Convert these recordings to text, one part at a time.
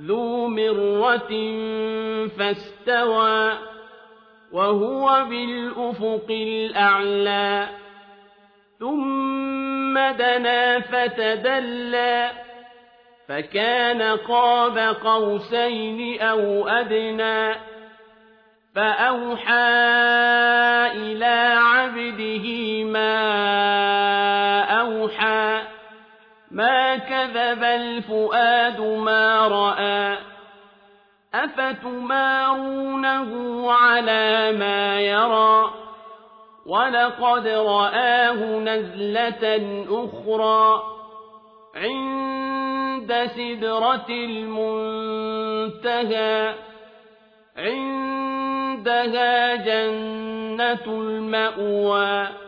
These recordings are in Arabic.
ذو مرة فاستوى وهو بالأفق الأعلى ثم دنا فتدلى فكان قاب قوسين أو أدنى فأوحى كذب الفؤاد ما رأى. أفتمارونه على ما يرى؟ ولقد رآه نزلة أخرى. عند سدرة المنتهى. عندها جنة المأوى.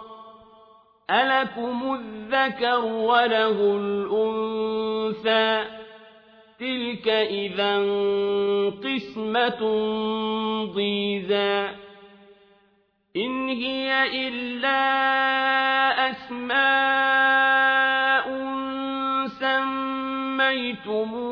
ألكم الذكر وله الأنثى تلك إذا قسمة ضيزى إن هي إلا أسماء سميتموها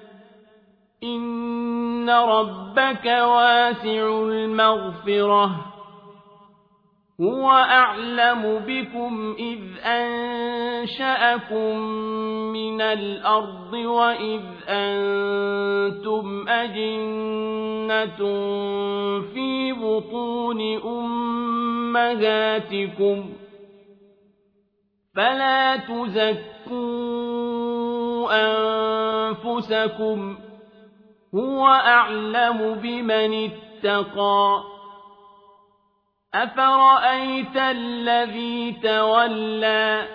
إن ربك واسع المغفرة هو أعلم بكم إذ أنشأكم من الأرض وإذ أنتم أجنة في بطون أمهاتكم فلا تزكوا أنفسكم هو أعلم بمن اتقى. أفرأيت الذي تولى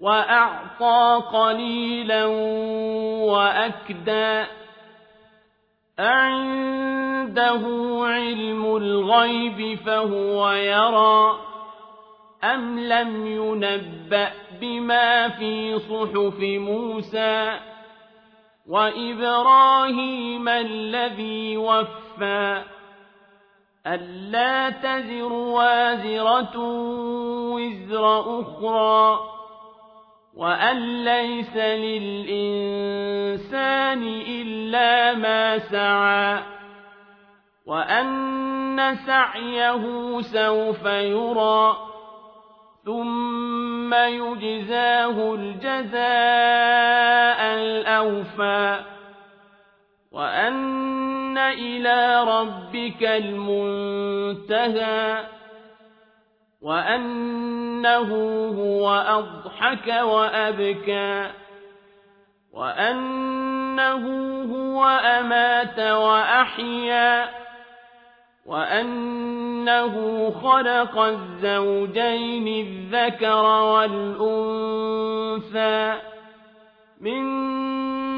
وأعطى قليلا وأكدى؟ أعنده علم الغيب فهو يرى. أم لم ينبأ بما في صحف موسى؟ وإبراهيم الذي وفى. ألا تزر وازرة وزر أخرى وأن ليس للإنسان إلا ما سعى وأن سعيه سوف يرى. ثم يجزاه الجزاء الأوفى وأن إلى ربك المنتهى وأنه هو أضحك وأبكى وأنه هو أمات وأحيا وأنه خلق الزوجين الذكر والأنثى من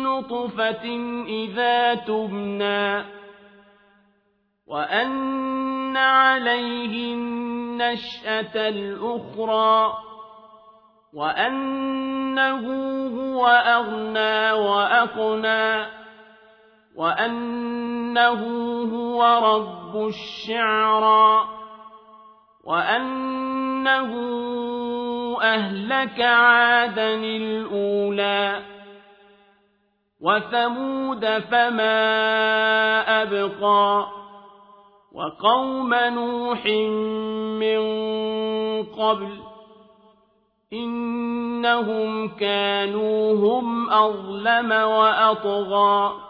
نطفة إذا تبنى وأن عليه النشأة الأخرى وأنه هو أغنى وأقنى وأنه هو رب الشعرى وأنه أهلك عادا الأولى وثمود فما أبقى وقوم نوح من قبل إنهم كانوا هم أظلم وأطغى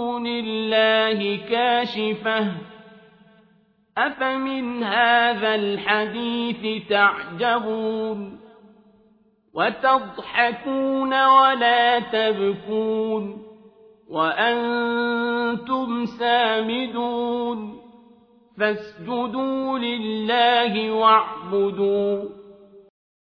دون الله كاشفة أفمن هذا الحديث تعجبون وتضحكون ولا تبكون وأنتم سامدون فاسجدوا لله واعبدوا